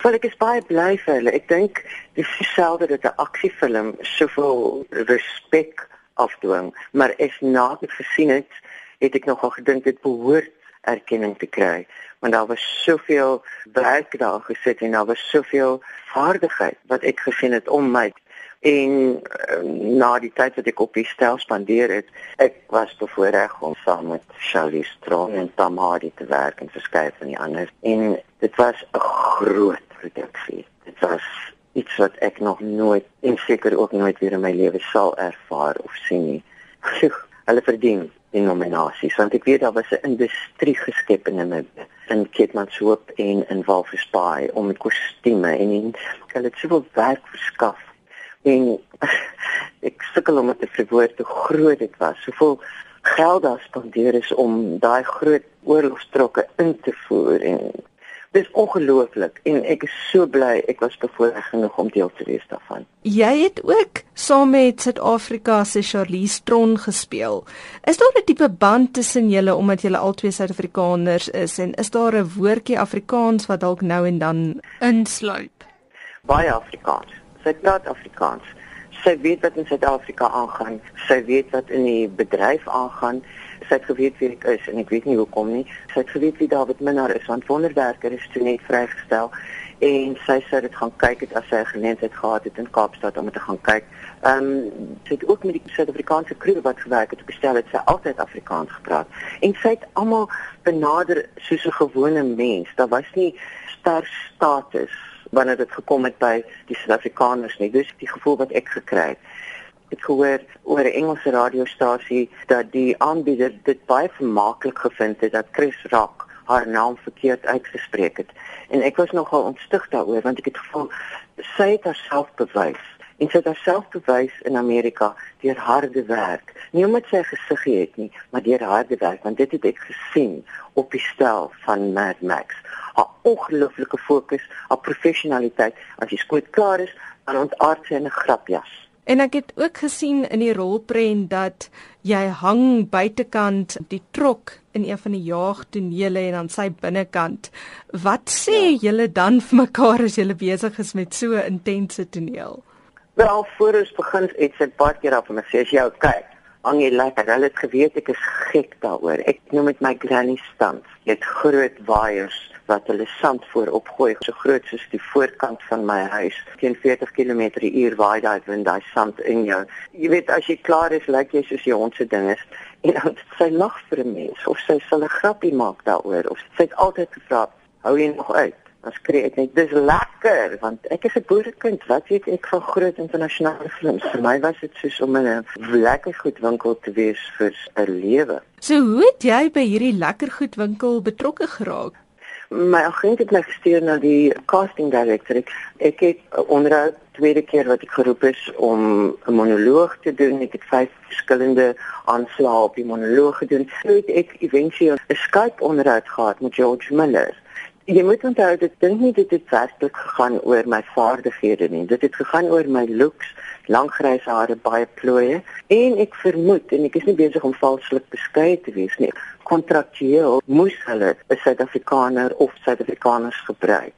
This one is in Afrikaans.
Wel ek is baie bly vir hulle. Ek dink dis dieselfde dat 'n aksiefilm soveel respek afdwing, maar as na ek gesien het, het ek nogal gedink dit behoort erkenning te kry. Want daar was soveel werk daar gesit en daar was soveel vaardigheid wat ek gesien het om my en uh, na die tyd wat ek op die stel spandeer het ek was bevoorreg om saam met Charlie Strong en Tom Hardy te werk en verskeie van die ander. En dit was 'n groot produksie dit was iets wat ek nog nooit en seker ook nooit weer in my lewe sal ervaar of sien nie. Hulle verdien die nominasies want ek weet daar was 'n industrie geskep in hulle in Kitmanshoop en in Walvispaai om met kostuums en en hulle het soveel werk verskaf. En ek sukkel om te verwoord hoe groot dit was soveel geld daar spandeer is om daai groot oorlogstrokke in te voer en Dis ongelooflik en ek is so bly ek was bevoorreg genoeg om deel te wees daarvan. Jy het ook saam met Suid-Afrika se Charlize Tron gespeel. Is daar 'n tipe band tussen julle omdat julle albei Suid-Afrikaners is en is daar 'n woordjie Afrikaans wat dalk nou en dan insluip? Baie Afrikaans. Sy praat Afrikaans. Sy weet wat in Suid-Afrika aangaan. Sy weet wat in die bedryf aangaan sy het geweet wie ek is en ek weet nie hoekom nie. Sy het geweet wie David Minnar is want wonderwerker is toe net vrygestel en sy sê dit gaan kyk het as sy 'n geleentheid gehad het in Kaapstad om te gaan kyk. Ehm um, sy het ook met die Suid-Afrikaanse crew wat gewerk het op gestel het sy altyd Afrikaans gepraat en sy het almal benader soos 'n gewone mens. Daar was nie ster status wanneer dit gekom het by die Suid-Afrikaners nie. Dis die gevoel wat ek gekry het het gehoor oor 'n Engelse radiostasie dat die aanbieder dit baie vermaaklik gevind het dat Chris Rock haar naam verkeerd uitgespreek het. En ek was nogal ontstig daaroor want ek het gevoel sy het haarself bewys en sy het haarself bewys in Amerika deur harde werk. Nie omdat sy gesig het nie, maar deur harde werk want dit het ek gesien op die stel van Mad Max. Haar ongelooflike fokus, haar professionaliteit, as jy skoot klaar is, dan ontaard sy 'n grapjas. En ek het ook gesien in die rolprent dat jy hang buitekant die trok in een van die jaagtonele en aan sy binnekant. Wat sê ja. julle dan vir mekaar as julle besig is met so 'n intense toneel? Wel, voor ons begin het sy baie keer af en sê as jy kyk, hang jy lekker. Hulle het geweet ek is gek daaroor. Ek noem dit my granny stand. Jy het groot waaiers wat hulle sand voor opgooi so groot soos die voorkant van my huis teen 40 km/h waai daai wind daai sand in jou. Jy weet as jy klaar is lyk jy soos jy hond se ding is. En dan sy lag vir 'n mens of sy sal 'n grappie maak daaroor of sy het altyd gevra hou jy nog uit? Dan skree ek net dis lekker want ek is 'n boerekind. Wat weet ek van groot internasionale films? Vir my was dit soos om in 'n lekker goedwinkel te wees vir 'n lewe. So hoe het jy by hierdie lekker goedwinkel betrokke geraak my agent het my gestuur na die casting director. Ek, ek het onderhoud tweede keer wat ek geroep is om 'n monoloog te doen. Ek het vyf verskillende aanslae op die monoloog gedoen. Toe het ek eventueel 'n Skype onderhoud gehad met George Miller. Jy moet onthou dit dink nie dit het werklik gegaan oor my vaardighede nie. Dit het gegaan oor my looks lang grys hare, baie plooie en ek vermoed en ek is nie besig om valslik beskei te wees nie. Kontraktueel moes hulle 'n Suid-Afrikaner of Suid-Afrikaners gebruik.